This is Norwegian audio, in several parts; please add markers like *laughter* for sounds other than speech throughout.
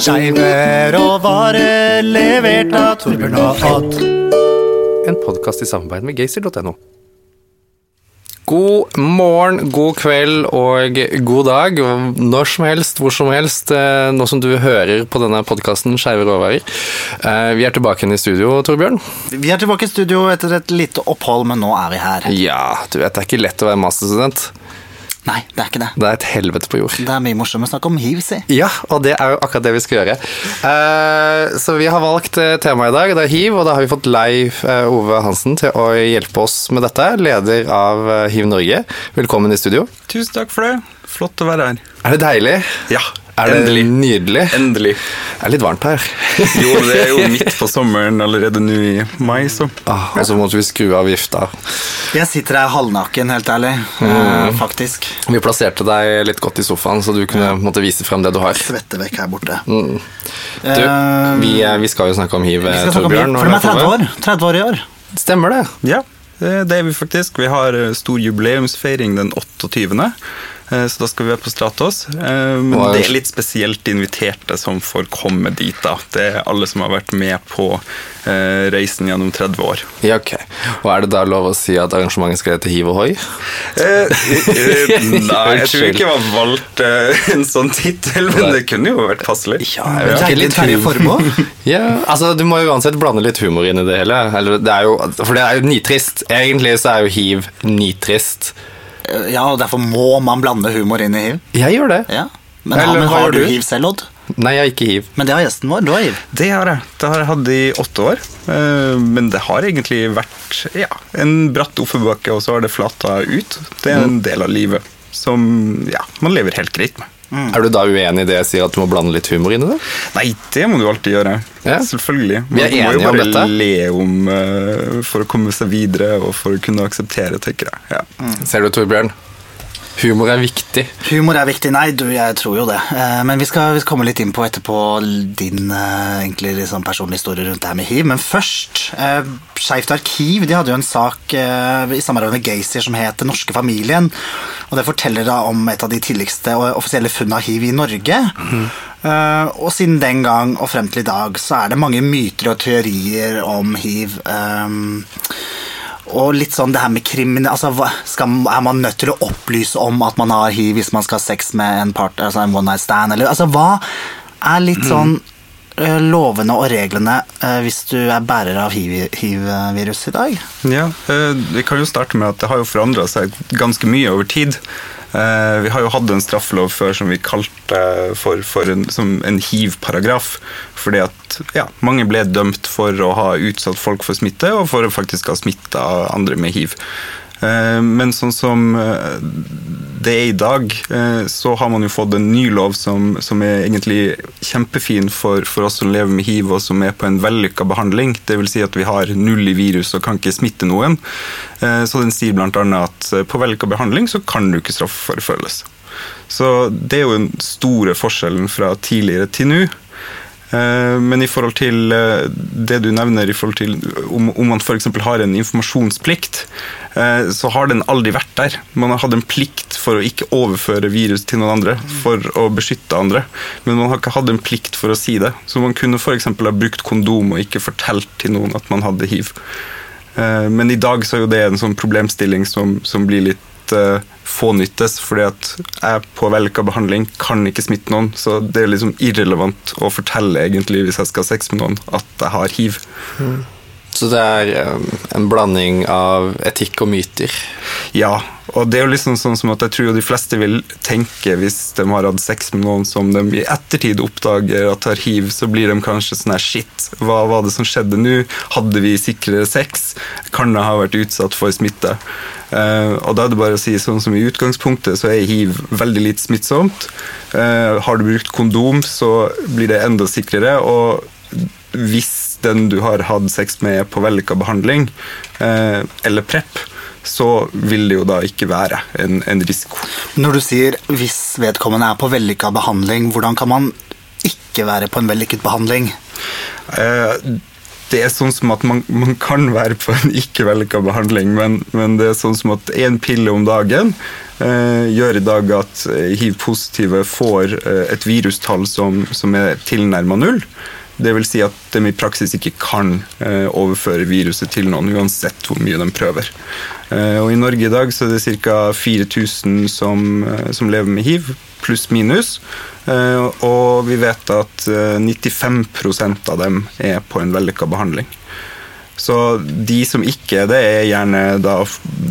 Skeiver og vare levert av Torbjørn og Odd. En podkast i samarbeid med gaysir.no. God morgen, god kveld og god dag. Når som helst, hvor som helst. eh, Nå som du hører på denne podkasten Skeive råvarer. Eh, Vi er tilbake igjen i studio, Torbjørn. Vi er tilbake i studio etter et lite opphold, men nå er vi her. Ja, du vet det er ikke lett å være masterstudent. Nei, det er ikke det. Det er et helvete på jord. Det er mye morsommere å snakke om hiv, si. Ja, og det er jo akkurat det vi skal gjøre. Uh, så vi har valgt temaet tema i dag, det er hiv, og da har vi fått Leif eh, Ove Hansen til å hjelpe oss med dette. Leder av eh, Hiv Norge. Velkommen i studio. Tusen takk for det. Flott å være her. Er det deilig? Ja, Er det endelig. nydelig? Endelig. Det er litt varmt her. *laughs* Jo, det er jo *laughs* midt på sommeren allerede nå i mai, så Ah, og så måtte vi skru av vifta. Jeg sitter her halvnaken, helt ærlig. Mm. Eh, faktisk. Vi plasserte deg litt godt i sofaen, så du kunne måtte vise frem det du har. Svette vekk her borte. Du, Eh, vi, eh, vi skal jo snakke om hiv, Torbjørn. for de er 30 år. 30 år i år. Stemmer det? ja. Det det er vi faktisk. Vi har eh, stor jubileumsfeiring den 28. eh, Så da skal vi være på Stratos. Eh, Men det er litt spesielt inviterte som får komme dit. da. Det er alle som har vært med på eh, reisen gjennom 30 år. Ja, ok. Og er det da lov å si at arrangementet skal hete Hiv ohoi? Eh, *laughs* nei, jeg tror ikke jeg har valgt en sånn tittel, men det kunne jo vært passelig. Ja, Det er litt Terje Formoe. *laughs* Ja, altså Du må jo uansett blande litt humor inn i det hele. Eller, det er jo, for det er jo nitrist. Egentlig så er jo hiv nitrist. Eh, Ja, og derfor må man blande humor inn i hiv. Jeg gjør det. Ja. Men, Eller men hva har du du? hiv selv, Odd? Nei, jeg har ikke hiv. Men det har gjesten vår. Du har hiv. Det har jeg. Det har jeg hatt i åtte år. Eh, Men det har egentlig vært ja, en bratt offerbakke, og så har det flata ut. Det er en del av livet som ja, man lever helt greit med. Er du da uenig i det jeg sier at du må blande litt humor inn i det? Nei, det må du alltid gjøre. Ja. Selvfølgelig. Vi er enige om dette. Man må jo bare le om uh, for å komme seg videre og for å kunne akseptere, tenker jeg. Ja. Ser du, Torbjørn? Humor er viktig. Humor er viktig. Nei, du, jeg tror jo det. Eh, Men vi skal, vi skal komme litt inn på etterpå din eh, egentlig liksom personlige historie rundt det her med hiv. Men først, eh, Skeivt arkiv de hadde jo en sak eh, i samarbeid med Gaysir som het Den norske familien. Og det forteller da om et av de tidligste offisielle funnene av hiv i Norge. Eh, og siden den gang og frem til i dag så er det mange myter og teorier om hiv. eh, og litt sånn det her med krimin... Altså, skal, er man nødt til å opplyse om at man har hiv hvis man skal ha sex med en part, altså en one night stand? Eller, altså, hva er litt sånn ø, lovene og reglene ø, hvis du er bærer av hiv- hiv-virus i dag? Ja, eh, Vi kan jo starte med at det har jo forandra seg ganske mye over tid. Eh, Vi har jo hatt en straffelov før som vi kalte for, for en, en hiv-paragraf. Fordi at ja, mange ble dømt for å ha utsatt folk for smitte, og for å faktisk ha smitta andre med hiv. Eh, Men sånn som eh, det er i dag, eh, så har man jo fått en ny lov som, som er egentlig kjempefin for, for oss som lever med hiv, og som er på en vellykka behandling. Vil si at vi har null i virus og kan ikke smitte noen. Så den sier bl.a. at på vellykka behandling så kan du ikke straffeforfølges. Så det er jo den store forskjellen fra tidligere til nå. Eh, Men i forhold til eh, det du nevner til om, om man f.eks. har en informasjonsplikt, eh, så har den aldri vært der. Man har hatt en plikt for å ikke overføre virus til noen andre, for å beskytte andre. Men man har ikke hatt en plikt for å si det. Så man kunne f.eks. ha brukt kondom og ikke fortalt til noen at man hadde hiv. Men i dag så er jo det en sånn problemstilling som, som blir litt eh, fånyttes, fordi at jeg på vellykka behandling kan ikke smitte noen, så det er liksom irrelevant å fortelle egentlig hvis jeg skal ha sex med noen at jeg har hiv. Så det er um, en blanding av etikk og myter. Ja, og det er jo liksom sånn som at jeg tror de fleste vil tenke hvis de har hatt sex med noen som de i ettertid oppdager at har hiv, så blir de kanskje sånn her shit, hva var det som skjedde nå? Hadde vi sikrere sex? Kan jeg ha vært utsatt for smitte? Uh, og da er det bare å si sånn som i utgangspunktet så er hiv veldig litt smittsomt. Uh, har du brukt kondom, så blir det enda sikrere. og hvis den du har hatt sex med er på vellykka behandling, eh, eller PREP, så vil det jo da ikke være en, en risiko. Når du sier 'hvis vedkommende er på vellykka behandling', hvordan kan man ikke være på en vellykket behandling? Eh, det er sånn som at man, man kan være på en ikke vellykka behandling, men, men det er sånn som at én pille om dagen eh, gjør i dag at eh, hiv-positive får eh, et virustall som, som er tilnærma null. Det vil si at de i praksis ikke kan eh, overføre viruset til noen, uansett hvor mye de prøver. Eh, og I Norge i dag så er det ca. 4000 som, eh, som lever med hiv, pluss minus. Og vi vet at eh, 95% av dem er på en vellykka behandling. Så de som ikke det, er gjerne da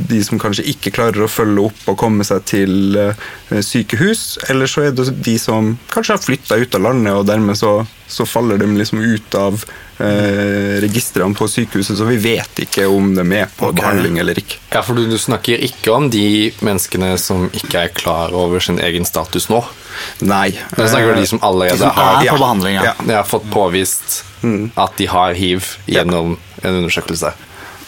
de som kanskje ikke klarer å følge opp og komme seg til eh, sykehus, eller så er det de som kanskje har flytta ut av landet, og dermed så, så faller de liksom ut av eh, registrene på sykehuset, så vi vet ikke om de er på okay. behandling eller ikke. Ja, for du, du snakker ikke om de menneskene som ikke er klar over sin egen status nå. Nei. Du snakker om de som allerede De som har, er på behandling, ja. ja. fått påvist at de har hiv gjennom en undersøkelse.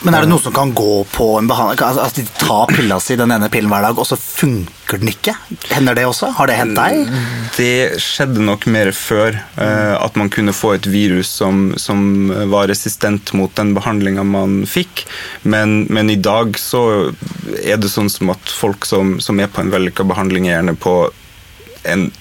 Men er det noe som kan gå på en behandling? Altså, at de tar pilla si, den ene pillen hver dag, og så funker den ikke? Hender det også? Har det hendt deg? Det skjedde nok mer før. eh, at man kunne få et virus som, som var resistent mot den behandlinga man fikk. Men, men i dag så er det sånn som at folk som, som er på en vellykka behandling, er gjerne på en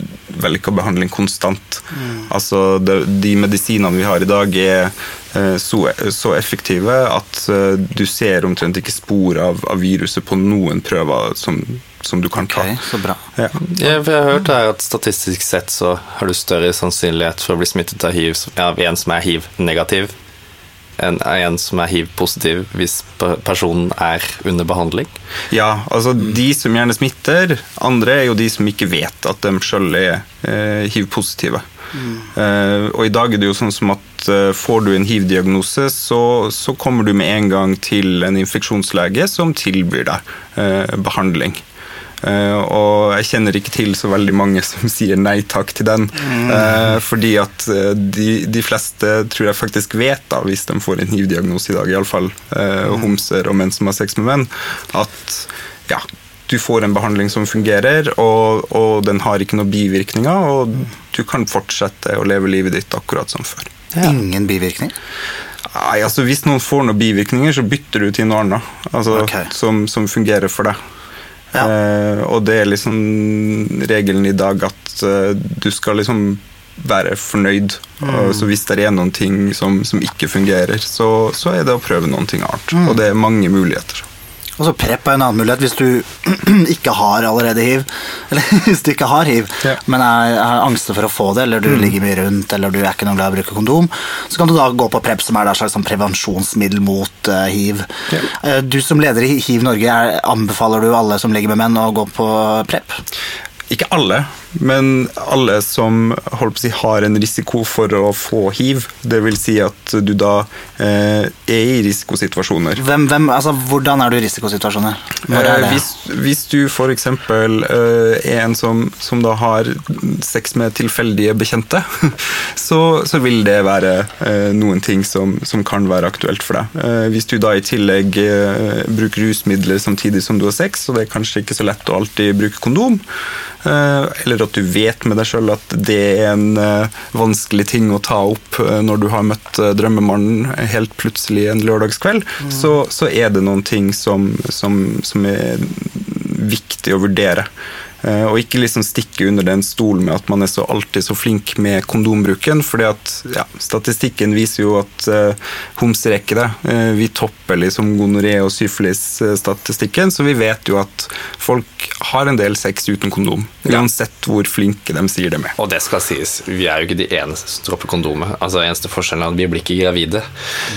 vellykka behandling konstant. Altså de, De medisinene vi har i dag, er eh, så, så effektive at eh, du ser omtrent ikke spor av, av viruset på noen prøver som, som du kan ta. Okay, så bra. Ja. Ja, for jeg har hørt her at statistisk sett så har du større sannsynlighet for å bli smittet av hiv av en som er hiv-negativ, enn en som er hiv-positiv hvis personen er under behandling. Ja, altså de som gjerne smitter, andre er jo de som ikke vet at de sjøl er eh, hiv-positive. Eh, og i dag er det jo sånn som at eh, får du en hiv-diagnose, så, så kommer du med en gang til en infeksjonslege som tilbyr deg eh, behandling. Eh, og jeg kjenner ikke til så veldig mange som *laughs* sier nei takk til den. Eh, fordi at eh, de, de fleste tror jeg faktisk vet, da, hvis de får en hiv-diagnose i dag, iallfall uh, homser og menn som har sex med menn, at ja, du får en behandling som fungerer, og, og den har ikke noen bivirkninger, og du kan fortsette å leve livet ditt akkurat som før. Ingen bivirkning? Nei, altså Hvis noen får noen bivirkninger, så bytter du til noe annet altså, okay. som, som fungerer for deg. Ja. Eh, og det er liksom regelen i dag at eh, du skal liksom være fornøyd. Mm. Og så hvis det er noen ting som, som ikke fungerer, så, så er det å prøve noen ting annet. Mm. Og det er mange muligheter. Og så PREP er en annen mulighet hvis du *clears throat* ikke har allerede hiv. Eller *laughs* hvis du ikke har hiv, Ja. men er, er angster for å få det, eller du ligger mye rundt, eller du er ikke noe glad i å bruke kondom, så kan du da gå på PREP, som er et slags sånn prevensjonsmiddel mot uh, hiv. Ja. Eh, Du som leder i Hiv Norge, er, anbefaler du alle som ligger med menn å gå på PREP? Ikke alle, men alle som si, har en risiko for å få hiv. Vil si at du da eh, er i risikosituasjoner. Hvem, hvem, altså, hvordan er du i risikosituasjoner? Er Eh. Hvis, hvis du f.eks. Eh, er en som, som da har sex med tilfeldige bekjente, *laughs* så, så vil det være eh, noen ting som, som kan være aktuelt for deg. Eh, hvis du da i tillegg eh, bruker rusmidler samtidig som du har sex, og det er kanskje ikke så lett å alltid bruke kondom, eh, eller at du vet med deg sjøl at det er en eh, vanskelig ting å ta opp eh, når du har møtt eh, drømmemannen helt plutselig en lørdagskveld, så, så er det noen ting som, som, som er viktig å vurdere. Eh, Og ikke liksom stikke under den stolen med at man er så alltid så flink med kondombruken. fordi at ja, Statistikken viser jo at uh, homser er ikke det. Eh, vi topper liksom gonoré- og syfilis-statistikken, så vi vet jo at folk har en del sex uten kondom. Uansett hvor flinke de sier det med. Og det skal sies, vi er jo ikke de eneste som dropper kondomet. Altså, eneste forskjellen er at vi blir ikke gravide.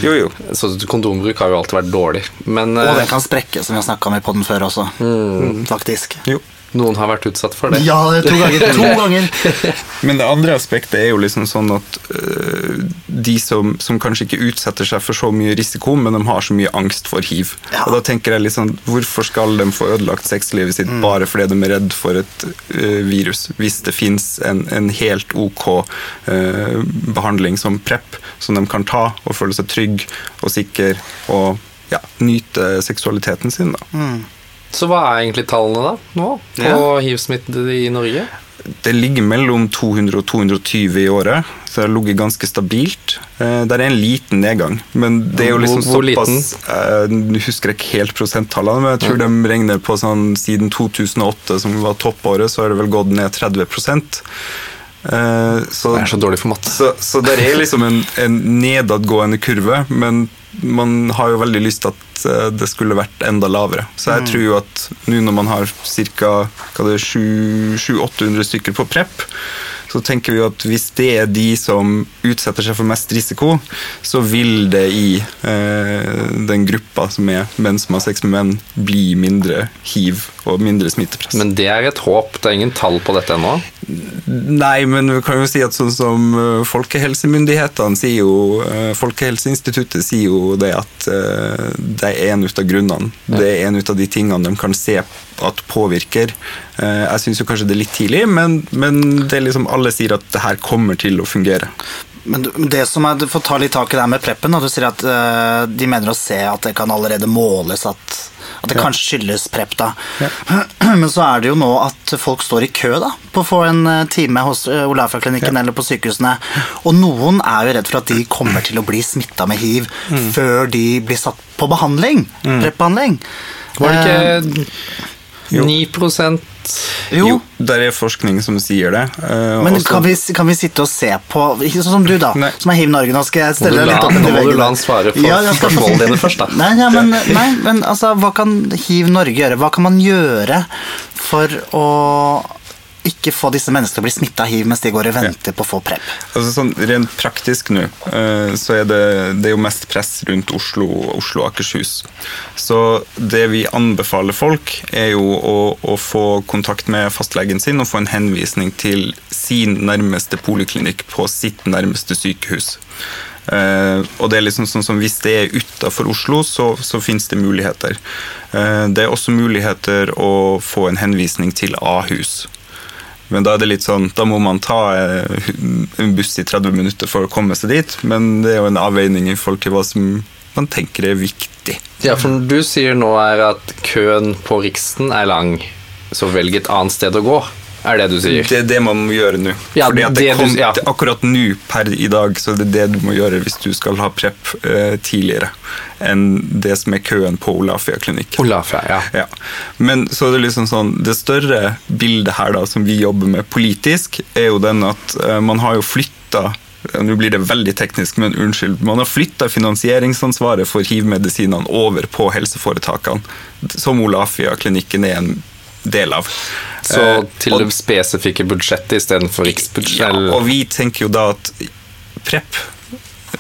Jo, jo. Så kondombruk har jo alltid vært dårlig. Men Og det den kan sprekke, som vi har snakka om i podden før også. Mm. Faktisk. jo. Noen har vært utsatt for det. Ja, det er to ganger. *laughs* To ganger. Men det andre aspektet er jo liksom sånn at øh, de som, som kanskje ikke utsetter seg for så mye risiko, men de har så mye angst for hiv. Ja. Og da tenker jeg liksom, Hvorfor skal de få ødelagt sexlivet sitt bare fordi de er redd for et øh, virus, hvis det fins en, en helt ok øh, behandling som PREP, som de kan ta og føle seg trygg og sikker og ja, nyte seksualiteten sin? da. Så hva er egentlig tallene da, nå, på Ja. hiv-smittede i Norge? Det ligger mellom 200 og 220 i året, så det har ligget ganske stabilt. Eh, det er en liten nedgang, men det er jo liksom Hvor- hvor såpass eh, Nå husker jeg ikke helt prosenttallene, men jeg tror de regner på sånn siden 2008, som var toppåret, så har det vel gått ned 30 eh, så, Jeg er så dårlig for matte. så, så det er liksom en, en nedadgående kurve, men man har jo veldig lyst til at eh, det skulle vært enda lavere. Så jeg tror jo at nå når man har ca. 700-800 stykker på prep, så tenker vi jo at hvis det er de som utsetter seg for mest risiko, så vil det i eh, den gruppa som er menn som har sex med menn, bli mindre hiv og mindre smittepress. Men det er et håp. Det er ingen tall på dette ennå. Nei, men vi kan jo si at sånn som eh, folkehelsemyndighetene sier jo eh, Folkehelseinstituttet sier jo det at eh, det er en ut av grunnene. Det er en ut av de tingene de kan se at påvirker. Jeg syns kanskje det er litt tidlig, men, men det er liksom alle sier at det her kommer til å fungere. Men det som er, for får ta litt tak i det her med preppen. Du sier at uh, de mener å se at det kan allerede måles at, at det kanskje skyldes prep. da. *clears throat* Men så er det jo nå at folk står i kø da, på å få en eh, time hos uh, Olafia-klinikken eller på sykehusene. Og noen er jo redd for at de kommer til å bli smitta med hiv før de blir satt på behandling. Prep-behandling. Var det Eh, ikke 9 jo. der er forskning som sier det. Uh, Men kan vi, kan vi sitte og se på ikke Sånn som du, da, Nei. som er Hiv Norge. Nå skal jeg stelle deg litt opp nå må du la han svare på Ja, skal spørsmålene dine først, da. Nei, ja, men, nei, men altså, hva kan Hiv Norge gjøre? Hva kan man gjøre for å ikke få disse menneskene til å bli smitta av hiv mens de går og venter på å få prep? Altså sånn Rent praktisk nå, eh, så er det, det er jo mest press rundt Oslo og Oslo Akershus. Så det vi anbefaler folk, er jo å, å få kontakt med fastlegen sin og få en henvisning til sin nærmeste poliklinikk på sitt nærmeste sykehus. Uh, og det er liksom sånn som Hvis det er utafor Oslo, så, så finnes det muligheter. Uh, det er også muligheter å få en henvisning til Ahus. Men da er det litt sånn, da må man ta eh, en buss i 30 minutter for å komme seg dit. Men det er jo en avveining i forhold til hva som man tenker er viktig. Ja, for du sier nå er at køen på Riksen er lang, så velg et annet sted å gå. Er det du sier? Det er det man må gjøre nå. Ja, Fordi at det det du- ja. Akkurat nå per i dag så er det det du må gjøre hvis du skal ha prep uh, tidligere enn det som er køen på Olafia-klinikk. Olafia, ja. Ja. Men så er det liksom sånn Det større bildet her da som vi jobber med politisk, er jo den at uh, man har jo flytta nå blir det veldig teknisk, men unnskyld. Man har flytta finansieringsansvaret for hiv-medisinene over på helseforetakene, som Olafia-klinikken er en del av. Så Eh, til og- det spesifikke budsjettet istedenfor riksbudsjettet? ja, og vi tenker jo da at prep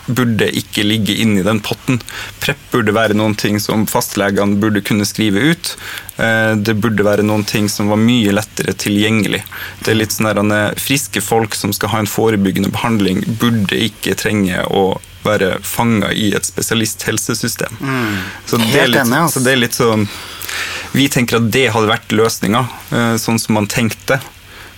burde ikke ligge inni i den potten. Prep burde være noen ting som fastlegene burde kunne skrive ut. Eh, Det burde være noen ting som var mye lettere tilgjengelig. Det er litt sånn at Friske folk som skal ha en forebyggende behandling, burde ikke trenge å være fanga i et spesialisthelsesystem. Så, det er litt, altså. så det er litt sånn Vi tenker at det hadde vært løsninga, eh, sånn som man tenkte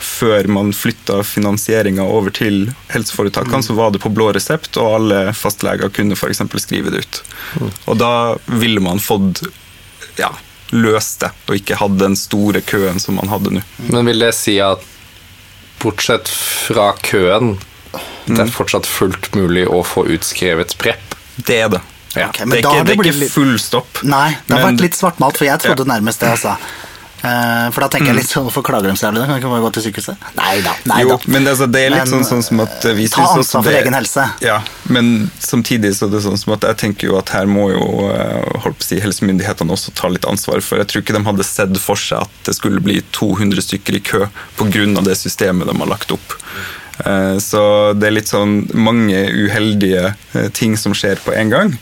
før man flytta finansieringa over til helseforetakene, så var det på blå resept, og alle fastleger kunne f.eks. skrive det ut. Og da ville man fått ja, løst det, og ikke hatt den store køen som man hadde nå. Men vil det si at bortsett fra køen, det er fortsatt fullt mulig å få utskrevet prep? Det er det. Ja. okay, men det er ikke, det er ikke litt- full stopp. Nei, det har Men- vært litt svartmalt, for jeg trodde Ja. nærmest det, altså. For da tenker jeg litt sånn, hvorfor klager de så jævlig? Kan ikke bare gå til sykehuset? Nei da. Nei jo, da. men det, altså, det er litt Men, sånn, sånn som at eh, vi ta ansvar for det- egen helse. Ja, men samtidig så er det sånn som at jeg tenker jo at her må jo eh, holdt på å si, helsemyndighetene også ta litt ansvar. For jeg tror ikke de hadde sett for seg at det skulle bli 200 stykker i kø pga. det systemet de har lagt opp. Eh, Så det er litt sånn mange uheldige eh, ting som skjer på en gang.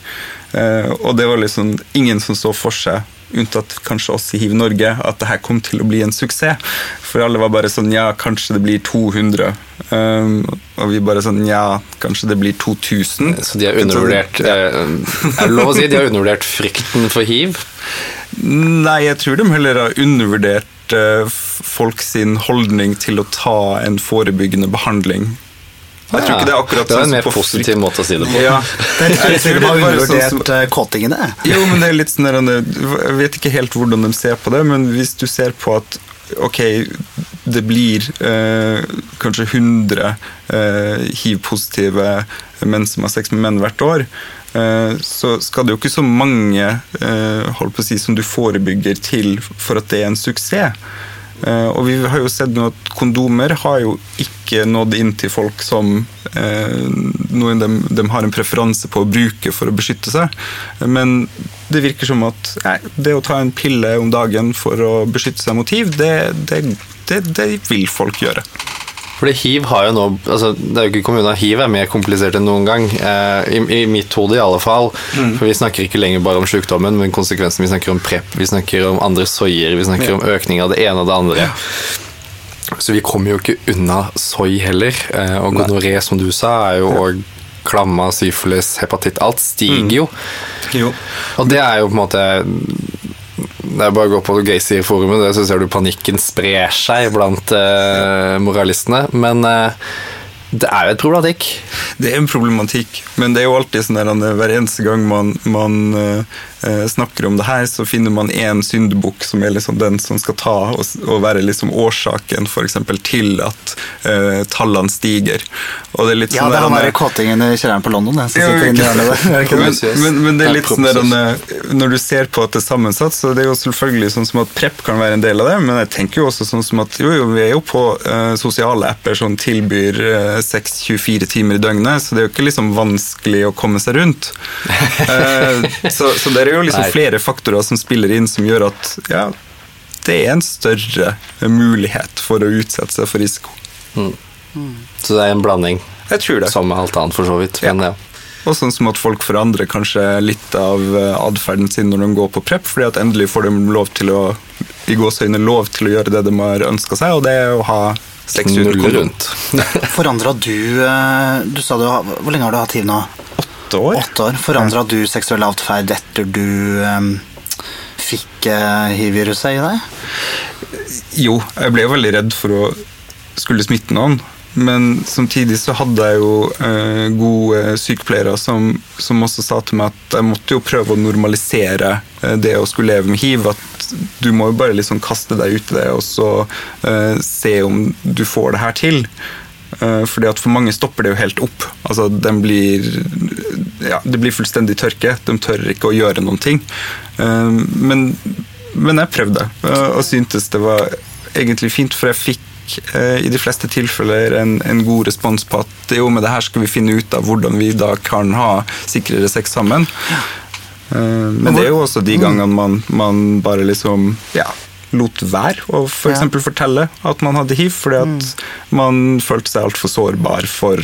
Eh, Og det var liksom ingen som så for seg unntatt kanskje oss i Hiv Norge, at det her kom til å bli en suksess. For alle var bare sånn ja, kanskje det blir 200. Um, og vi bare sånn ja, kanskje det blir 2000. Så de har undervurdert eh, Er det lov å si de har undervurdert frykten for hiv? Nei, jeg tror de heller har undervurdert eh, f- folk sin holdning til å ta en forebyggende behandling Jeg tror ikke det er akkurat Det er en sånn mer positiv måte å si det på. Ja. Det er Jeg tror de har sånn undervurdert eh, kåtingene. Jo, men det er litt sånn Jeg vet ikke helt hvordan de ser på det, men hvis du ser på at ok, det blir eh, kanskje 100 eh, hiv-positive menn som har sex med menn hvert år, eh, så skal det jo ikke så mange eh, holdt på å si, som du forebygger til for at det er en suksess. Eh, og vi har jo sett nå at kondomer har jo ikke nådd inn til folk som eh, noen de, de har en preferanse på å bruke for å beskytte seg. Men det virker som at nei, det å ta en pille om dagen for å beskytte seg mot hiv, det, det, det, det vil folk gjøre. Fordi hiv har jo nå altså, Det er jo ikke kommunen hiv er mer komplisert enn noen gang. Eh, i, I mitt hode i alle fall. For vi snakker ikke lenger bare om sykdommen, men konsekvensen. Vi snakker om PREP, vi snakker om andre soyer, vi snakker Ja. om økning av det ene og det andre. Så vi kommer jo ikke unna soy heller. Eh, og gonoré, som du sa, er jo òg klamma, syfilis, hepatitt Alt stiger jo. Jo. Og det er jo på en måte Det er bare å gå på Gacy-forumet, der så ser du panikken sprer seg blant eh, moralistene. Men eh, det er jo et problematikk. Det er en problematikk, men det er jo alltid sånn der, hver eneste gang man, man eh, snakker om det her, så finner man én syndebukk som er liksom den som skal ta og, og være liksom årsaken for eksempel, til at uh, tallene stiger. Og det er litt Ja, sånn det er han der- der kåtingen i kjelleren på London, Jeg, Ja, hjørnet der. *laughs* Er men, men, men det er litt sånn der, eh, Når du ser på at det er sammensatt, så det er jo selvfølgelig sånn som at prep kan være en del av det, men jeg tenker jo også sånn som at jo, jo, vi er jo på uh, sosiale apper som tilbyr uh, 6-24 timer i døgnet, så det er jo ikke liksom vanskelig å komme seg rundt. Uh, *laughs* så, så det er jo liksom Nei. flere faktorer som spiller inn som gjør at ja, det er en større mulighet for å utsette seg for risiko. Så det er en blanding, Jeg tror det. som med alt annet, for så vidt. Men ja. Og sånn som at folk forandrer kanskje litt av eh, atferden sin når de går på prep, fordi at endelig får de lov til å i gåsøgne, lov til å gjøre det de har ønska seg, og det er å ha sex uten kondom. rundt. Forandra du eh, Du sa du har Hvor lenge har du hatt hiv nå? Åtte år? Åtte år. Forandra du seksuell atferd etter du um, fikk uh, hiv-viruset i deg? Jo, jeg ble veldig redd for å skulle smitte noen. Men samtidig så hadde jeg jo eh, gode sykepleiere som, som også sa til meg at jeg måtte jo prøve å normalisere eh, det å skulle leve med hiv. At du må jo bare liksom kaste deg ut i det og så eh, se om du får det her til. Eh, fordi at for mange stopper det jo helt opp. Altså, den blir, ja, det blir fullstendig tørke. De tør ikke å gjøre noen ting. Eh, men, men jeg prøvde, eh, og syntes det var egentlig fint, for jeg fikk i de fleste tilfeller en, en god respons på at jo, med det her skal vi finne ut av hvordan vi da kan ha sikrere sex sammen. Men det er jo også de gangene man, man bare liksom ja, lot være å for Ja. fortelle at man hadde hiv, fordi at man følte seg altfor sårbar for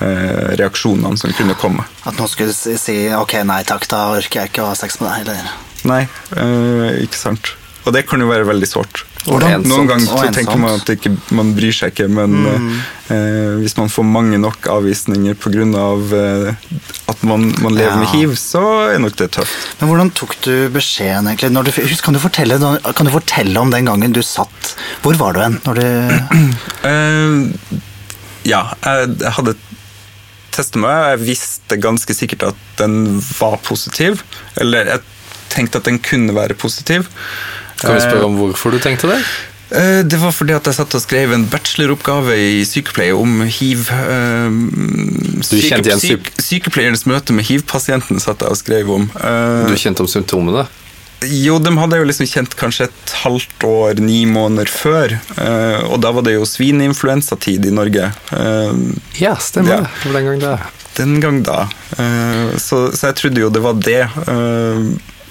eh, reaksjonene som kunne komme. At noen skulle si ok, nei takk, da orker jeg ikke å ha sex med deg. Eller? Nei, eh, ikke sant. Og det kan jo være veldig sårt. Hvordan? Noen ganger så tenker man at ikke, man bryr seg ikke, men eh, hvis man får mange nok avvisninger pga. Eh, at man, man lever med hiv, så er nok det tøft. Men hvordan tok du beskjeden egentlig? Du, husk, kan, du fortelle, kan du fortelle om den gangen du satt Hvor var du hen? Når du, *clears throat* Eh, ja, jeg, jeg hadde testet meg, og jeg visste ganske sikkert at den var positiv. Eller jeg tenkte at den kunne være positiv. Kan vi spørre om hvorfor du tenkte det? Eh, Det var fordi at jeg satt og skrev en bacheloroppgave i sykepleie om hiv. eh, igjen syk, Sykepleiernes møte med hiv-pasienten satt jeg og skrev om. Eh, Du kjente om symptomene? Jo, de hadde jo liksom kjent kanskje et halvt år, ni måneder før. Og da var det jo svineinfluensatid i Norge. Ja, stemmer Ja. det. Den gang da. Den gang da. Så, så jeg trodde jo det var det.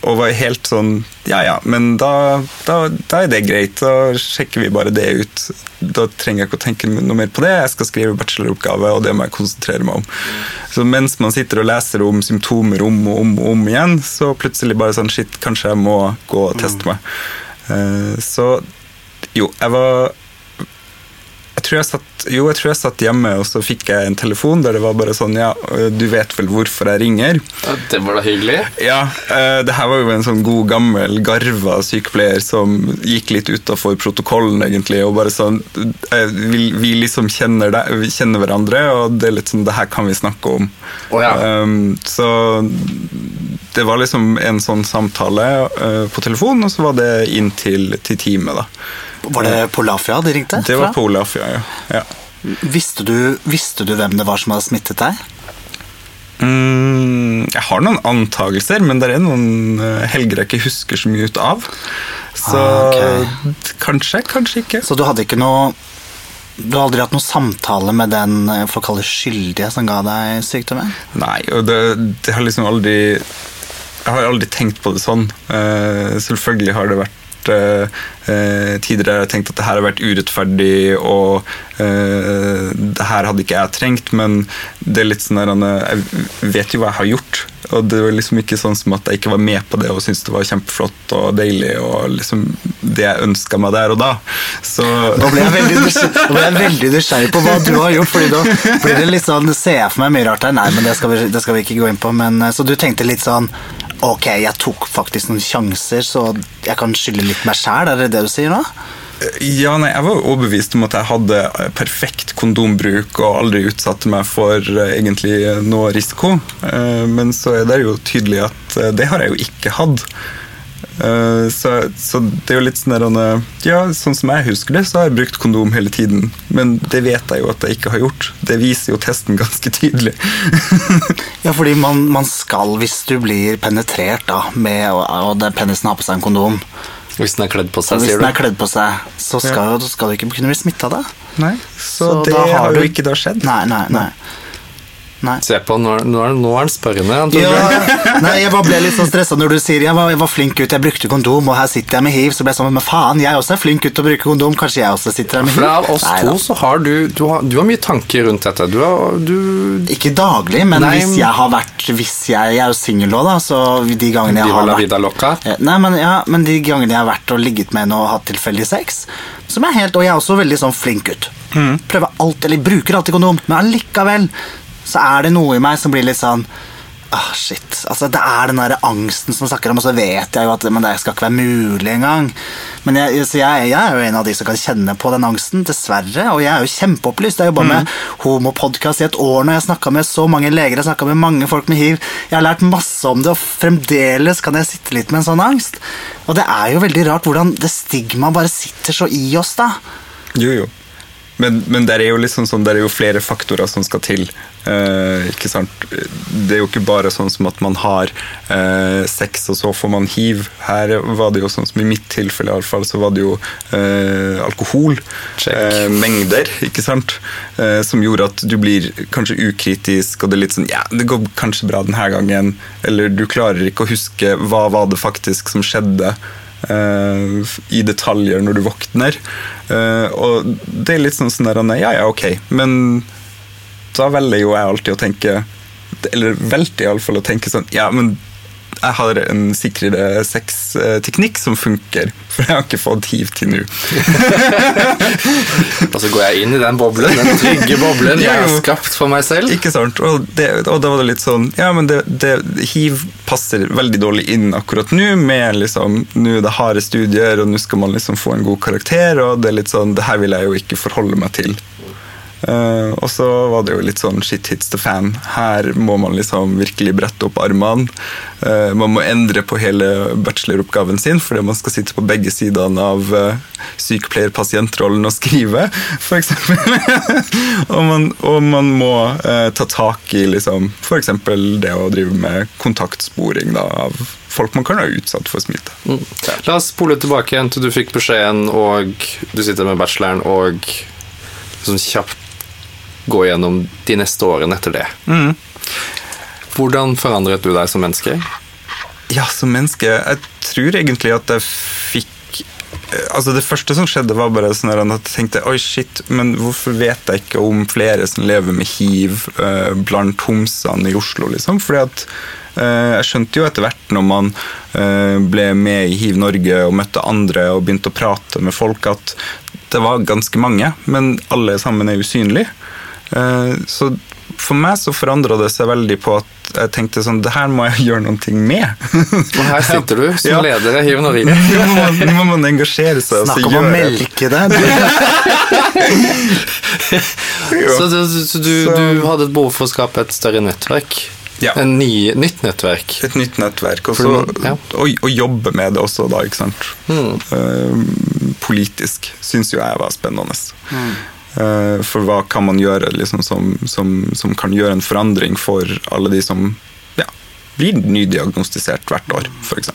Og var helt sånn Ja ja, men da, da, da er det greit. Da sjekker vi bare det ut. Da trenger jeg ikke å tenke noe mer på det. Jeg skal skrive bacheloroppgave, og det må jeg konsentrere meg om. Så mens man sitter og leser om symptomer om og om og om igjen, så plutselig bare sånn Shit, kanskje jeg må gå og teste meg. Eh, Så jo, jeg var jeg tror jeg satt jo, jeg tror jeg satt hjemme, og så fikk jeg en telefon der det var bare sånn Ja, du vet vel hvorfor jeg ringer? Ja, det var da hyggelig. Ja, Uh, det her var jo en sånn god, gammel, garva sykepleier som gikk litt utafor protokollen, egentlig, og bare sånn uh, Vi, vi liksom kjenner, det, vi kjenner hverandre, og det er litt sånn Det her kan vi snakke om. Oh, ja. Um, så det var liksom en sånn samtale uh, på telefon, og så var det inn til, til teamet, da. Var det Polafia de ringte? Det var Polafia, ja. ja. Visste du, visste du hvem det var som hadde smittet deg? Mm, jeg har noen antagelser, men det er noen eh, helger jeg ikke husker så mye ut av. Så Ah, okay. kanskje, kanskje ikke. Så du hadde ikke noe Du har aldri hatt noen samtale med den eh, for å kalle skyldige som ga deg sykdommen? Nei, og det, det har liksom aldri Jeg har aldri tenkt på det sånn. Uh, selvfølgelig har det vært eh, eh, tider der jeg har tenkt at det her har vært urettferdig, og eh, det her hadde ikke jeg trengt, men det er litt sånn der, Jeg vet jo hva jeg har gjort, og det var liksom ikke sånn som at jeg ikke var med på det og syntes det var kjempeflott og deilig og liksom det jeg ønska meg der og da. Så Nå ble jeg veldig veldig nysgjerrig på hva du har gjort. fordi da blir det litt sånn, ser jeg for meg mye rart her. Nei, men det skal, vi, det skal vi ikke gå inn på. Men, eh, så du tenkte litt sånn Ok, jeg tok faktisk noen sjanser, så jeg kan skylde litt meg sjæl. Er det det du sier nå? Ja, nei, Jeg var overbevist om at jeg hadde eh, perfekt kondombruk og aldri utsatte meg for eh, egentlig noe risiko. Eh, Men så er det jo tydelig at eh, det har jeg jo ikke hatt. Eh, Så, så det er jo litt sånn Ja, sånn som jeg husker det, så har jeg brukt kondom hele tiden. Men det vet jeg jo at jeg ikke har gjort. Det viser jo testen ganske tydelig. *laughs* Ja, fordi man, man skal, hvis du blir penetrert da, med, og, og penisen har på seg en kondom Hvis den er kledd på seg, Hvis den er kledd på seg, så skal, så skal du ikke kunne bli smitta da. Nei, Så, Så det da har har jo ikke da skjedd. Nei, nei, nei. Nei. Se på, nå, nå, er- nå er han spørrende. Han Ja, *laughs* nei, jeg bare ble litt sånn stressa når du sier jeg var, jeg var flink gutt, jeg brukte kondom, og her sitter jeg med hiv. Så ble jeg sånn, men faen, jeg også er flink gutt til å bruke kondom, kanskje jeg også sitter her med For hiv? av oss Nei to så har du, du, har, du har mye tanker rundt dette. Du har, du, Ikke daglig, men Nei, hvis jeg har vært hvis jeg, jeg er jo singel òg, da, så de gangene jeg har vært Nei, men, ja, men de gangene jeg har vært og ligget med en og hatt tilfeldig sex Som er helt, Og jeg er også veldig sånn flink gutt. Prøver alt, eller bruker alltid kondom, men allikevel så er det noe i meg som blir litt sånn Ah, shit. Altså, det er den der angsten som snakker om, og så vet jeg jo at men det skal ikke være mulig engang. Men jeg, så jeg, jeg er jo en av de som kan kjenne på den angsten, dessverre. Og jeg er jo kjempeopplyst. Jeg har jobba med homopodkast i et år nå. Jeg har snakka med så mange leger, jeg snakka med mange folk med hiv. Jeg har lært masse om det, og fremdeles kan jeg sitte litt med en sånn angst. Og det er jo veldig rart hvordan det stigmaet bare sitter så i oss, da. Jo, jo. Men, men der er jo liksom sånn, der er jo flere faktorer som skal til. Eh, ikke sant? Det er jo ikke bare sånn som at man har eh, sex, og så får man hiv. Her var det jo sånn som i mitt tilfelle i alle fall, så var det jo eh, alkohol. Eh, mengder, ikke sant? Eh, som gjorde at du blir kanskje ukritisk, og det er litt sånn Ja, det går kanskje bra denne gangen. Eller du klarer ikke å huske hva var det faktisk som skjedde eh, i detaljer når du våkner. Og det er litt sånn sånn der Ja, ja, ok, men da velger jo jeg alltid å tenke Eller valgte iallfall å tenke sånn Ja, men jeg har en sikrere sexteknikk som funker, for jeg har ikke fått hiv til nå. Og *laughs* så går jeg inn i den boblen, den trygge boblen jeg har skapt for meg selv. Ikke sant? Og, det, og da var det litt sånn Ja, men det, det, hiv passer veldig dårlig inn akkurat nå, med liksom Nå er det harde studier, og nå skal man liksom få en god karakter, og det er litt sånn Det her vil jeg jo ikke forholde meg til. Eh, og så var det jo litt sånn shit hits the fan. Her må man liksom virkelig brette opp armene. Uh, man må endre på hele bacheloroppgaven sin, fordi man skal sitte på begge sidene av uh, sykepleier-pasientrollen og skrive, f.eks. *laughs* og, man, og man må uh, ta tak i liksom, f.eks. det å drive med kontaktsporing da, av folk man kan ha utsatt for smitte. Mm. La oss spole tilbake igjen til du fikk beskjeden, og du sitter med bacheloren, og liksom kjapt gå gjennom de neste årene etter det. Hvordan forandret du deg som menneske? Ja, som menneske Jeg tror egentlig at jeg fikk eh, Altså Det første som skjedde, var bare sånn at jeg tenkte oi, shit, men hvorfor vet jeg ikke om flere som lever med hiv eh, blant homsene i Oslo, liksom? Fordi at eh, jeg skjønte jo etter hvert når man eh, ble med i Hiv Norge og møtte andre og begynte å prate med folk, at det var ganske mange, men alle sammen er usynlige. Eh, Så for meg så forandra det seg veldig på at jeg tenkte sånn Det her må jeg *laughs* gjøre noe med. *laughs* Og her sitter du som Ja. leder i Hiv Norge. Nå må man, nå må man engasjere seg. Snakk om å melke deg! *laughs* Så, du, så du, du hadde et behov for å skape et større nettverk? Ja. En ny, nytt nettverk? Et nytt nettverk. Og, du- ja. og, og jobbe med det også, da, ikke sant. Mm. Uh, politisk syns jo jeg var spennende. Eh, for hva kan man gjøre liksom, som, som, som kan gjøre en forandring for alle de som ja, blir nydiagnostisert hvert år, f.eks.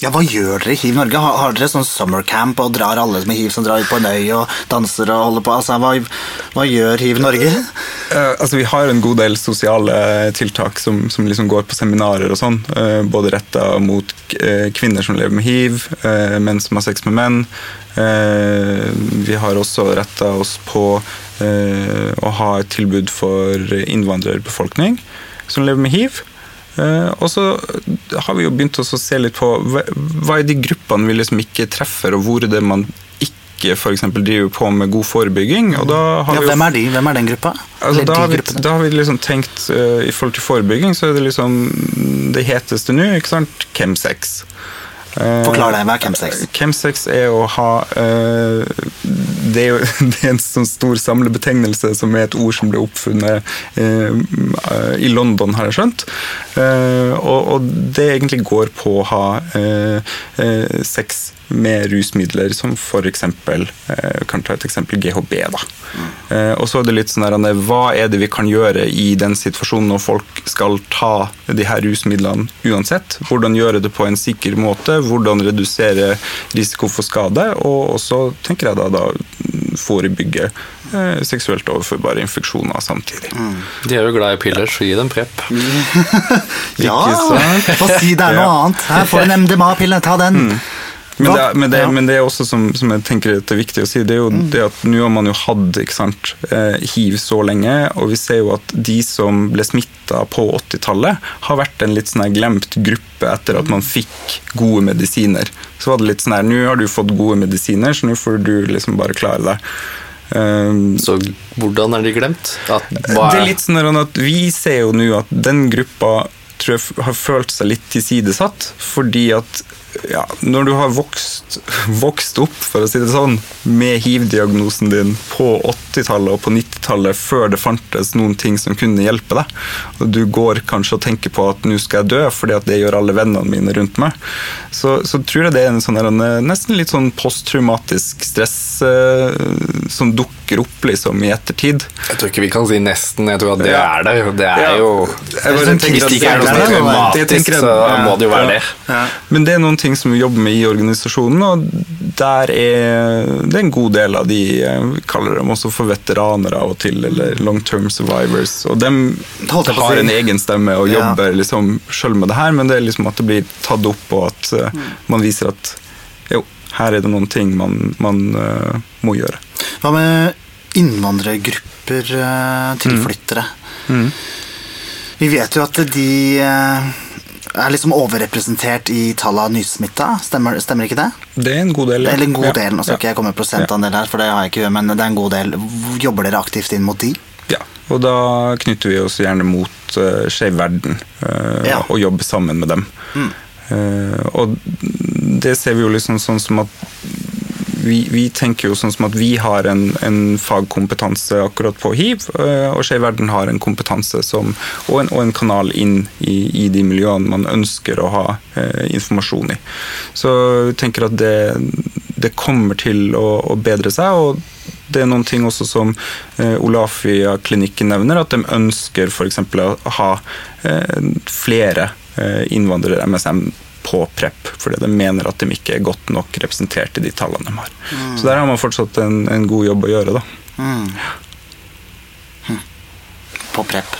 Ja, Hva gjør dere i Hiv Norge? Har, har dere sånn summercamp og drar alle med hiv som drar ut på en øy og danser og holder på? Altså, hva, hva gjør Hiv Norge? Uh, altså, vi har en god del sosiale tiltak som, som liksom går på seminarer og sånn. Uh, både retta mot eh, kvinner som lever med hiv, uh, menn som har sex med menn. Vi har også retta oss på å ha et tilbud for innvandrerbefolkning som lever med hiv. Eh, og så har vi jo begynt å se litt på hva, er de gruppene vi liksom ikke treffer, og hvor er det man ikke f.eks. driver på med god forebygging. Og da har Ja, vi jo hvem er de? Hvem er den gruppa? Altså, da, har vi, da har vi liksom tenkt uh, I forhold til forebygging, så er det liksom det heteste nå, ikke sant? Chemsex. Eh, Forklar deg, hva er chemsex? Chemsex er å ha eh, det, er jo, *laughs* det er en sånn stor samlebetegnelse som er et ord som ble oppfunnet eh, i London, har jeg skjønt. Eh, og, det egentlig går på å ha eh, eh, sex med rusmidler som f.eks. Eh, kan ta et eksempel GHB. da. Eh, og så er det litt sånn her, Hva er det vi kan gjøre i den situasjonen når folk skal ta de her rusmidlene uansett? Hvordan gjøre det på en sikker måte? Hvordan redusere risiko for skade? Og også tenker jeg da, da forebygge eh, seksuelt overførbare infeksjoner samtidig. De er jo glad i piller, så gi dem Prep. *laughs* Ja, få si det er noe Ja. annet. Her får du en MDMA-pille, ta den. Men det, er- men, det, ja. men det er også som, som jeg tenker det er viktig å si, det er jo det at nå har man jo hatt ikke sant, eh, hiv så lenge, og vi ser jo at de som ble smitta på 80-tallet, har vært en litt sånn glemt gruppe etter at man fikk gode medisiner. Så var det litt sånn her, nå har du fått gode medisiner, så nå får du liksom bare klare deg. Um, Så hvordan er de glemt? At, hva det er litt sånn at Vi ser jo nå at den gruppa tror jeg har følt seg litt tilsidesatt, fordi at ja, når du har vokst, *laughs* vokst opp, for å si det sånn, med hiv-diagnosen din på 80-tallet og på 90-tallet, før det fantes noen ting som kunne hjelpe deg, og du går kanskje og tenker på at nå skal jeg dø, fordi at det gjør alle vennene mine rundt meg, så, så tror jeg det er en sånn nesten litt sånn posttraumatisk stress eh, som dukker opp liksom i ettertid. Jeg tror ikke vi kan si nesten, jeg tror at det Ja. er det. Det er Ja. jo Hvis det ikke er noe traumatisk, så må det jo være ja. det. Men det er noen ting som vi jobber med i organisasjonen, og der er det er en god del av de Vi kaller dem også for veteraner av og til, eller long term survivors. Og de Holdt jeg på å har en egen stemme og jobber liksom sjøl med det her, men det er liksom at det blir tatt opp, og at eh, man viser at jo, her er det noen ting man, man uh, må gjøre. Hva med innvandrergrupper, eh, tilflyttere? Mm. Vi vet jo at de eh, er liksom overrepresentert i tallet av nysmitta. Stemmer, stemmer ikke det? Det er en god del. ja. Eller en god Ja. del. Nå skal ikke jeg komme med prosentandel her, for det har jeg ikke, men det er en god del. Jobber dere aktivt inn mot de? Ja, og da knytter vi oss gjerne mot uh, Skeiv Verden eh, Ja. og jobber sammen med dem. Eh, og det ser vi jo liksom sånn som at vi, vi tenker jo sånn som at vi har en, en fagkompetanse akkurat på hiv, eh, og Skeiv Verden har en kompetanse som, og, en, og en kanal inn i, i de miljøene man ønsker å ha eh, informasjon i. Så jeg tenker at det, det kommer til å, å bedre seg. og det er noen ting også som eh, Olafia-klinikken nevner, at de ønsker f.eks. å ha eh, flere innvandrere-MSM på PREP, fordi de mener at de ikke er godt nok representert i de tallene de har. Så der har man fortsatt en, en god jobb å gjøre, da. Mm. Hm. På prep.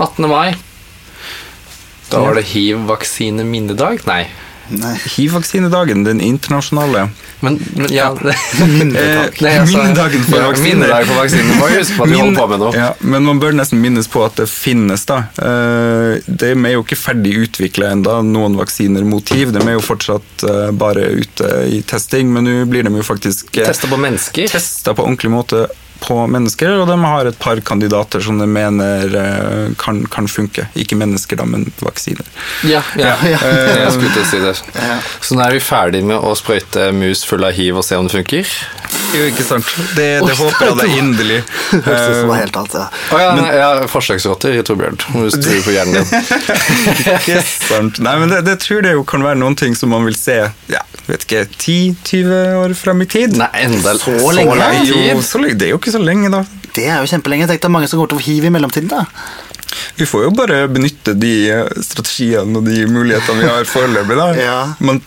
18. mai. Da var det hiv-vaksine minnedag? Nei. Hiv-vaksinedagen, den internasjonale. Men, men ja *laughs* det Nei, altså, Minnedagen for ja, vaksiner. Minnedagen for vaksiner. Må huske på at vi holder på med noe. Ja, men man bør nesten minnes på at det finnes, da. Eh, De er jo ikke ferdig utvikla ennå, noen vaksiner mot hiv. De er jo fortsatt eh, bare ute i testing, men nå blir de jo faktisk eh, Testa på mennesker. testa på ordentlig måte på mennesker, og de har et par kandidater som de mener eh, kan, kan funke. Ikke mennesker, da, men vaksiner. Ja, ja. Ja, ja. Jeg skulle til å si det. Så nå er vi ferdig med å sprøyte mus full av hiv og se om det funker? Jo, ikke sant? Det, det håper jeg da inderlig. Hørtes ut som var Eh, helt annet, ja. Oh, ja, nei, ja, forsøksrotter, Torbjørn. Må du styre på hjernen din. *laughs* Ikke sant. Nei, men det, det tror jeg jo kan være noen ting som man vil se ja, vet ikke, 10-20 år fram i tid. Nei, enda Så lenge? lang Jo, så lenge. Det er jo ikke så lenge, da. Det er jo kjempelenge. Tenk deg mange som går til å hive i mellomtiden, da. Vi får jo bare benytte de eh, strategiene og de mulighetene vi har foreløpig. da. *laughs* Ja. Man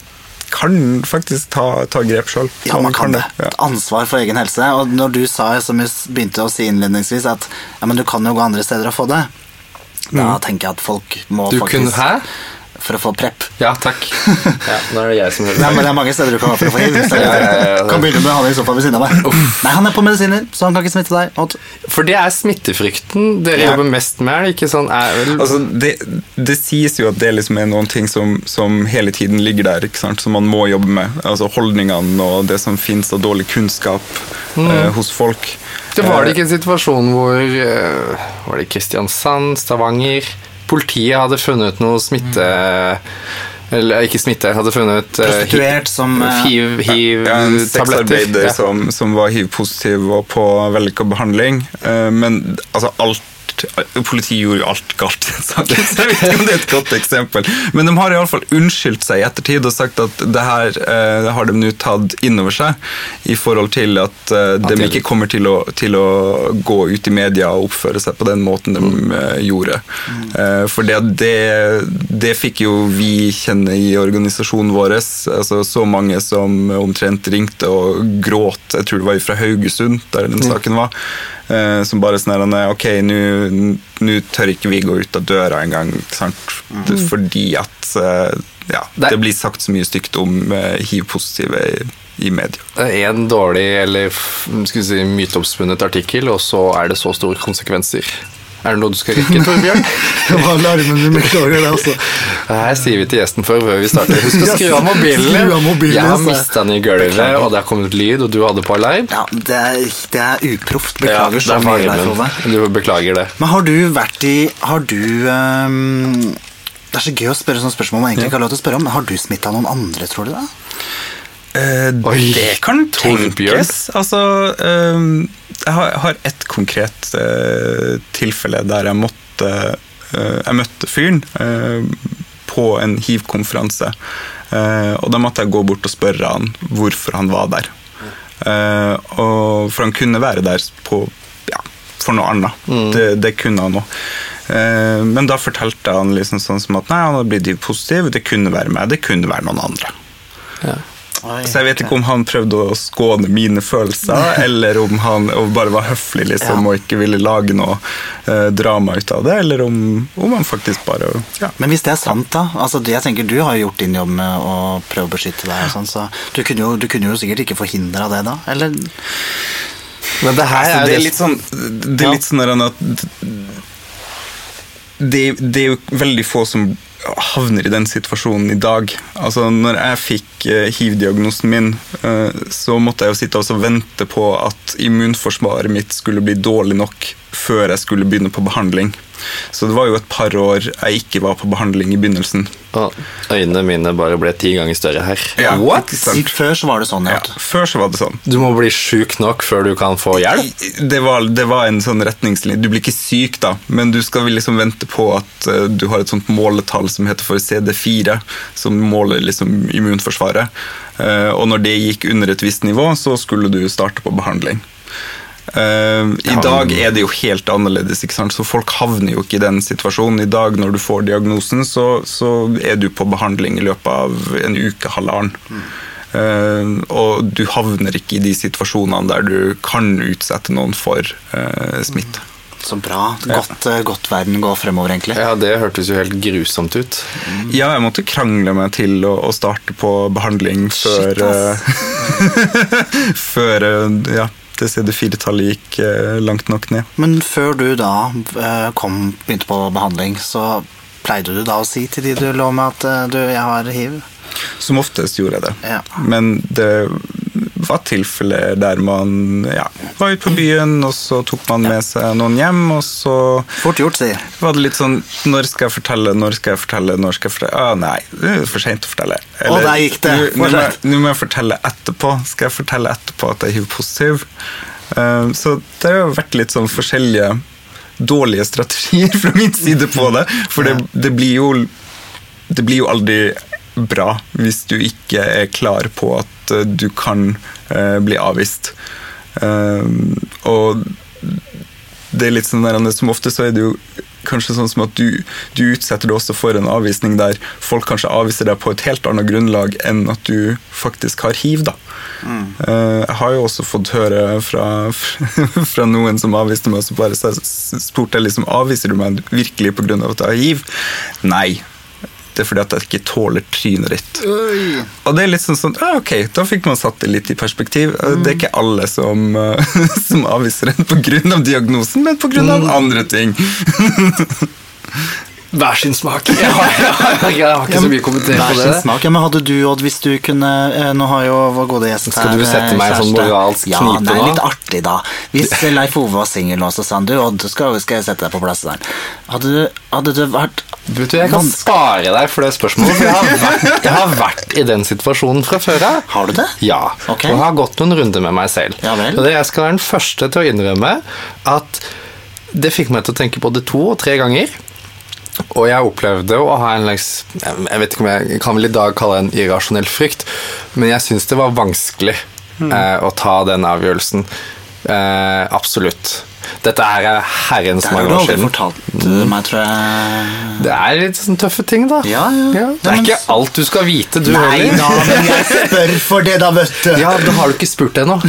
kan faktisk ta, ta grep sjøl. Ja, man kan det. Ja. Et ansvar for egen helse. Og når du sa, som vi begynte å si innledningsvis, at ja, men du kan jo gå andre steder og få det, da tenker jeg at folk må Du kunne Hæ? For å få prep. Ja, takk. *laughs* Ja, nå er det jeg som Nei, hører men Det er mange steder du kan gå for å få hiv. Ja, ja. Kan begynne med han i sofaen ved siden av deg. Nei, han er på medisiner, så han kan ikke smitte deg. Alt. For det er smittefrykten dere Ja. jobber mest med, er det ikke sånn? Er vel Altså, det, det sies jo at det liksom er noen ting som, som hele tiden ligger der, ikke sant? som man må jobbe med. Altså Holdningene og det som finnes av dårlig kunnskap eh, hos folk. Det var det Eh, ikke en situasjon hvor eh, Var det Kristiansand, Stavanger Politiet hadde funnet noe smitte Eller ikke smitte, hadde funnet eh, Prostituert som, eh, hiv, hiv ja, en sexarbeider Ja. som, som var hiv-positiv og på vellykka behandling. Eh, Men altså alt Politiet gjorde jo alt galt så jeg vet ikke om det er et godt eksempel. Men de har iallfall unnskyldt seg i ettertid og sagt at det her eh, har de nå tatt inn over seg i forhold til at eh, de ikke kommer til å, til å gå ut i media og oppføre seg på den måten de eh, gjorde. Eh, for det, det, det fikk jo vi kjenne i organisasjonen vår. Altså, så mange som omtrent ringte og gråt. Jeg tror det var fra Haugesund, der den saken var. Eh, som bare sånn her, Ok, nå tør ikke vi gå ut av døra engang. ikke Fordi at eh, ja, det blir sagt så mye stygt om eh, hiv-positive i, i media. En dårlig eller skal vi si, myteoppspunnet artikkel, og så er det så store konsekvenser. Er det noe du skal rekke, Torbjørn? *laughs* Det var alarmen min beklager det, altså. Her sier vi til gjesten før før vi starter. Husk å skru av mobilen. Skru av mobilen, Jeg har altså. mista den i gulvet, og det har kommet lyd, og du hadde på alarm. Ja, det er, det er uproft. Beklager Ja, så det er mye der. Frode. Du beklager det. Men har du vært i Har du um, Det er så gøy å spørre sånne spørsmål man egentlig ikke har lov til å spørre om. Men har du smitta noen andre, tror du det? Eh, Oi, det kan tenkes. Altså, eh, jeg har, har ett konkret eh, tilfelle der jeg måtte eh, Jeg møtte fyren eh, på en hiv-konferanse. Eh, og da måtte jeg gå bort og spørre han hvorfor han var der. Eh, for han kunne være der på, ja, for noe annet. Det, det kunne han òg. Eh, men da fortalte han liksom sånn som at nei, han hadde blitt hiv-positiv. Det kunne være meg, det kunne være noen andre. Så jeg vet ikke om han prøvde å skåne mine følelser, eller om han bare var høflig liksom, Ja. og ikke ville lage noe eh, drama ut av det, eller om, om han faktisk bare ja. Men hvis det er sant, da altså, jeg tenker Du har jo gjort din jobb med å prøve å beskytte deg, og sånn, så du kunne, jo, du kunne jo sikkert ikke forhindra det, da? Eller Men det her Altså, er det er litt sånn, det er litt sånn at det, det er jo veldig få som havner i den situasjonen i dag. Altså, når jeg fikk eh, hiv-diagnosen min, eh, så måtte jeg jo sitte og vente på at immunforsvaret mitt skulle bli dårlig nok før jeg skulle begynne på behandling. Så det var jo et par år jeg ikke var på behandling i begynnelsen. Og øynene mine bare ble ti ganger større her. Ja, What? Før så var det sånn, ja. Før så var det sånn. Du må bli sjuk nok før du kan få hjelp? Det var, det var en sånn retningslinje. Du blir ikke syk, da, men du skal liksom vente på at eh, du har et sånt måletall som heter for CD4, som måler liksom immunforsvaret. Eh, og når det gikk under et visst nivå, så skulle du starte på behandling. Eh, I dag er det jo helt annerledes, ikke sant? så folk havner jo ikke i den situasjonen. I dag når du får diagnosen, så, så er du på behandling i løpet av en uke, halvannen. Eh, og du havner ikke i de situasjonene der du kan utsette noen for uh, smitte. Så bra. Godt, ja. godt verden går fremover, egentlig. Ja, det hørtes jo helt grusomt ut. Ja, jeg måtte krangle meg til å, å starte på behandling før Shit, ass. *laughs* Før ja, det CD4-tallet gikk eh, langt nok ned. Men før du da eh, kom, begynte på behandling, så pleide du da å si til de du lå med at eh, du, jeg har hiv? Som oftest gjorde jeg det. Ja. Men det var tilfeller der man ja, var ute på byen, og så tok man med seg noen hjem, og så Fort gjort, si. var det litt sånn Når skal jeg fortelle, når skal jeg fortelle, når skal jeg fortelle? Ah, nei, det er for seint å fortelle. Å, der gikk det. «Nå- Nå må, jeg- Fortsett. nå må jeg fortelle etterpå. Skal jeg fortelle etterpå at jeg er hiv-positiv? Uh, så det har jo vært litt sånn forskjellige dårlige strategier *laughs* fra min side på det. For det, det blir jo Det blir jo aldri bra hvis du ikke er klar på at eh, du kan eh, bli avvist. Eh, og det er litt sånn der, Som ofte så er det jo kanskje sånn som at du, du utsetter deg også for en avvisning der folk kanskje avviser deg på et helt annet grunnlag enn at du faktisk har hiv. da. Mm. jeg har jo også fått høre fra, *laughs* fra noen som avviste meg, og så bare spurte jeg liksom, avviser du meg virkelig pga. at jeg har hiv. Nei. Det er fordi at jeg ikke tåler trynet ditt. Og det er litt sånn sånn, ah, ok, da fikk man satt det litt i perspektiv. Det er ikke alle som, eh, *laughs* som avviser en pga. diagnosen, men pga. av andre ting. *laughs* Hver sin smak. *laughs* Jeg har, jeg har, jeg har ikke så mye å kommentere på det. smak. Ja, men hadde du, Odd, hvis du kunne eh, Nå har jo vår gode gjest Skal du sette eh, meg i sånn moralsk ja, knipe nå? litt artig, da. Hvis *laughs* Leif Ove var singel nå, så sa han du, Odd, skal, skal jeg sette deg på plass der. Hadde du, hadde du vært Vet du, Jeg kan spare deg for det spørsmålet, for jeg har *laughs* vært, jeg har vært i den situasjonen fra før av. Har du det? Ja, Okay. og har gått noen runder med meg selv. Ja vel. Og det jeg skal være den første til å innrømme at det fikk meg til å tenke på det to og tre ganger. Og jeg opplevde å ha en slags Jeg vet ikke om jeg kan vel i dag kalle det en irrasjonell frykt, men jeg syns det var vanskelig eh, å ta den avgjørelsen. Eh, absolutt. Dette er herrens mange år siden. Det har du aldri fortalt eh, meg, tror jeg. Det er litt sånn tøffe ting, da. Ja, ja. det Ja, er men- ikke alt du skal vite, du Nei da, men jeg *laughs* spør for det, da, vet du. Ja, da har du ikke spurt ennå.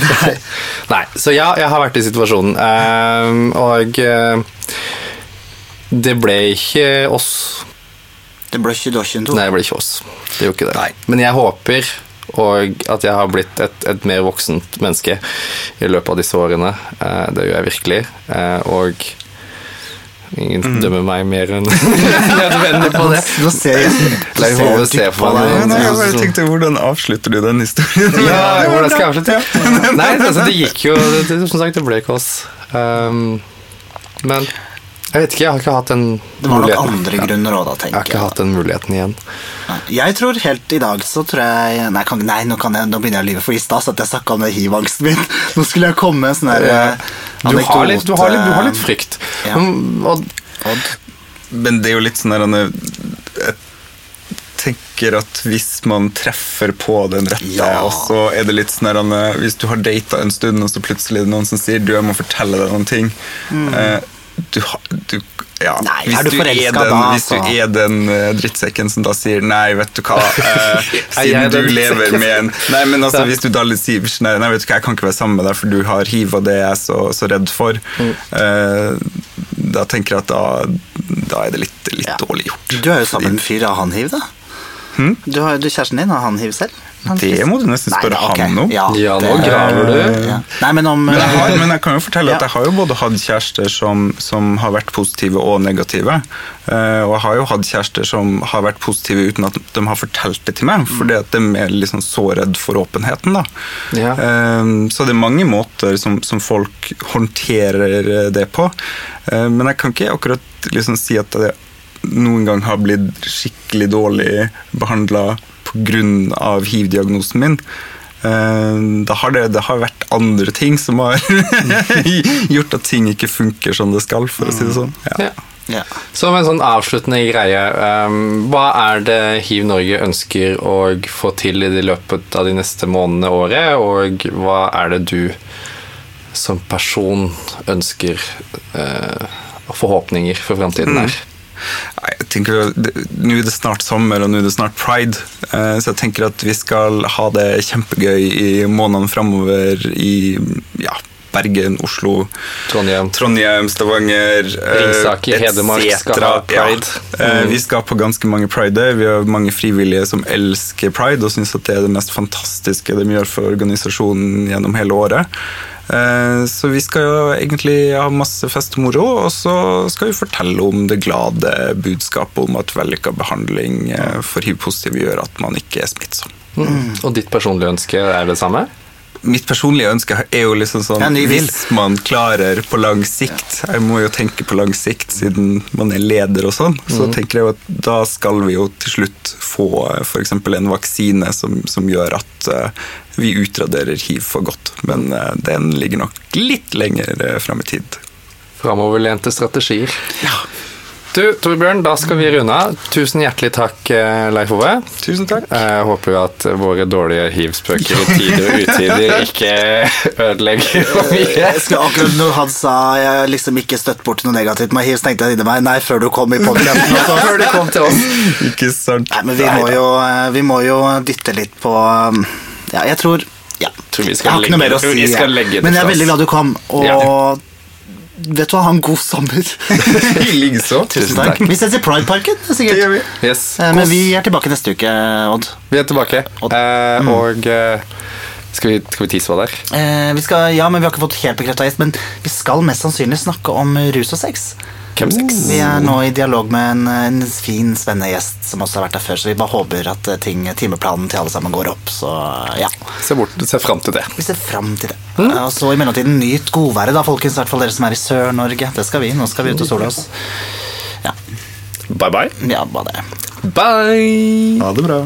Nei, så ja, jeg har vært i situasjonen. Ehm, og eh, det ble ikke oss. Det ble ikke Dosjen to. Nei, det ble ikke oss. Det gjorde ikke det. Nei. Men jeg håper og at jeg har blitt et, et mer voksent menneske i løpet av disse årene. Eh, det gjør jeg virkelig. Eh, og ingen dømmer meg mer enn *laughs* *laughs* nødvendig på det. Nå ser jeg Leif Ove ser på meg. nei, jeg bare tenkte, Hvordan avslutter du den historien? Ja, hvordan skal jeg avslutte? Nei, altså, det gikk jo det, det, Som sagt, det ble ikke oss. Um, men jeg vet ikke, jeg har ikke hatt den muligheten. Det var nok andre grunner òg, da, tenker Jeg har ikke hatt den muligheten igjen. Nei, Jeg tror helt i dag så tror jeg Nei, kan, nei nå, kan jeg, nå begynner jeg å lyve, for i stad satt jeg og snakka om hiv-angsten min. *laughs* Nå skulle jeg komme med en sånn her... eh, Du har litt, du har litt, du har litt frykt. Ja. Mm, Og, Odd. Men det er jo litt sånn der er- Jeg tenker at hvis man treffer på den rette, Ja. og så er det litt sånn der er- Hvis du har data en stund, og så plutselig er det noen som sier du, jeg må fortelle deg noen ting eh, du, du, ja. Nei, hvis du forelsket den, da, Hvis du er den eh, drittsekken som da sier nei, vet du hva *laughs* uh, Siden du lever med en Nei, men altså, hvis du da sier nei, nei, vet du hva, jeg kan ikke være sammen med deg, for du har hiv, og det er jeg så, så redd for eh, Da tenker jeg at da, da er det litt, litt Ja. dårlig gjort. Du er jo sammen med en fyr. Har han hiv, da? Du har, du, kjæresten din, har han hiv selv? Det må du nesten Nei, spørre han om. Ja, Ja, nå det- graver du. Ja. Nei, men om Men jeg, har, men jeg kan jo fortelle at jeg har jo både hatt kjærester som, som har vært positive og negative. Uh, og jeg har jo hatt kjærester som har vært positive uten at de har fortalt det til meg, fordi at de er liksom så redd for åpenheten. da. Ja. Uh, så det er mange måter som, som folk håndterer det på. Uh, men jeg kan ikke akkurat liksom si at jeg noen gang har blitt skikkelig dårlig behandla pga. hiv-diagnosen min. Eh, Da har det, det har vært andre ting som har *laughs* gjort at ting ikke funker som det skal, for å si det sånn. Ja. ja. ja. Som en sånn avsluttende greie, um, hva er det Hiv Norge ønsker å få til i løpet av de neste månedene, året, og hva er det du som person ønsker uh, forhåpninger for framtiden er? Nei, jeg tenker Nå er det snart sommer, og nå er det snart pride. eh, Så jeg tenker at vi skal ha det kjempegøy i månedene framover i ja, Bergen, Oslo, Trondheim. Trondheim Stavanger eh, Ringsaker, Hedmark skal ha pride. Mm. Ja. Mm. Vi skal på ganske mange prider. Vi har mange frivillige som elsker pride og syns det er det mest fantastiske de gjør for organisasjonen gjennom hele året. Eh, Så vi skal jo egentlig ha masse fest og moro, og så skal vi fortelle om det glade budskapet om at vellykka behandling eh, for hiv-positive gjør at man ikke er smittsom. Mm. Og ditt personlige ønske er det samme? Mitt personlige ønske er jo liksom sånn Ja. Hvis man klarer på lang sikt Jeg må jo tenke på lang sikt siden man er leder og sånn. Så tenker jeg jo at da skal vi jo til slutt få f.eks. en vaksine som, som gjør at uh, vi utraderer hiv for godt. Men uh, den ligger nok litt lenger uh, fram i tid. Framoverlente strategier. Du, Torbjørn, da skal vi runde av. Tusen hjertelig takk, eh, Leif Ove. Tusen takk. Jeg håper jo at våre dårlige hiv-spøker i tider og utider *laughs* ikke ødelegger for mye. Jeg skal akkurat når han sa jeg liksom ikke støtt bort noe negativt med hiv, så tenkte jeg inni meg nei, før du kom i podcasten. også. *laughs* Før du kom til oss. Ikke sant? Nei, men vi må, jo, eh, vi må jo dytte litt på um, Ja, jeg tror ja. Tror vi skal Jeg har ikke noe mer å tror si. vi skal jeg. Men jeg er veldig glad du kom, og Ja. Vet du hva, ha en god sommer. *laughs* I likeså. Tusen takk. Vi ses i Prideparken, Det sikkert. gjør vi. Yes. Eh, Men vi er tilbake neste uke, Odd. Vi er tilbake. Odd. Eh, og eh, skal, vi, skal vi tisse hva der? Eh, vi skal, ja, men vi har ikke fått helt bekrefta gjest, men vi skal mest sannsynlig snakke om rus og sex. Hvem sex? Vi er nå i dialog med en, en fin, spennende gjest som også har vært der før, så vi bare håper at eh, ting, timeplanen til alle sammen går opp. Så ja, Se, bort, se fram til det. vi ser fram til det. Mm. Og så i mellomtiden nyt godværet, da, folkens. I hvert fall dere som er i Sør-Norge. Det skal vi. Nå skal vi ut og sole oss. Ja, Bye, bye. ja bare det. Bye! Ha det bra.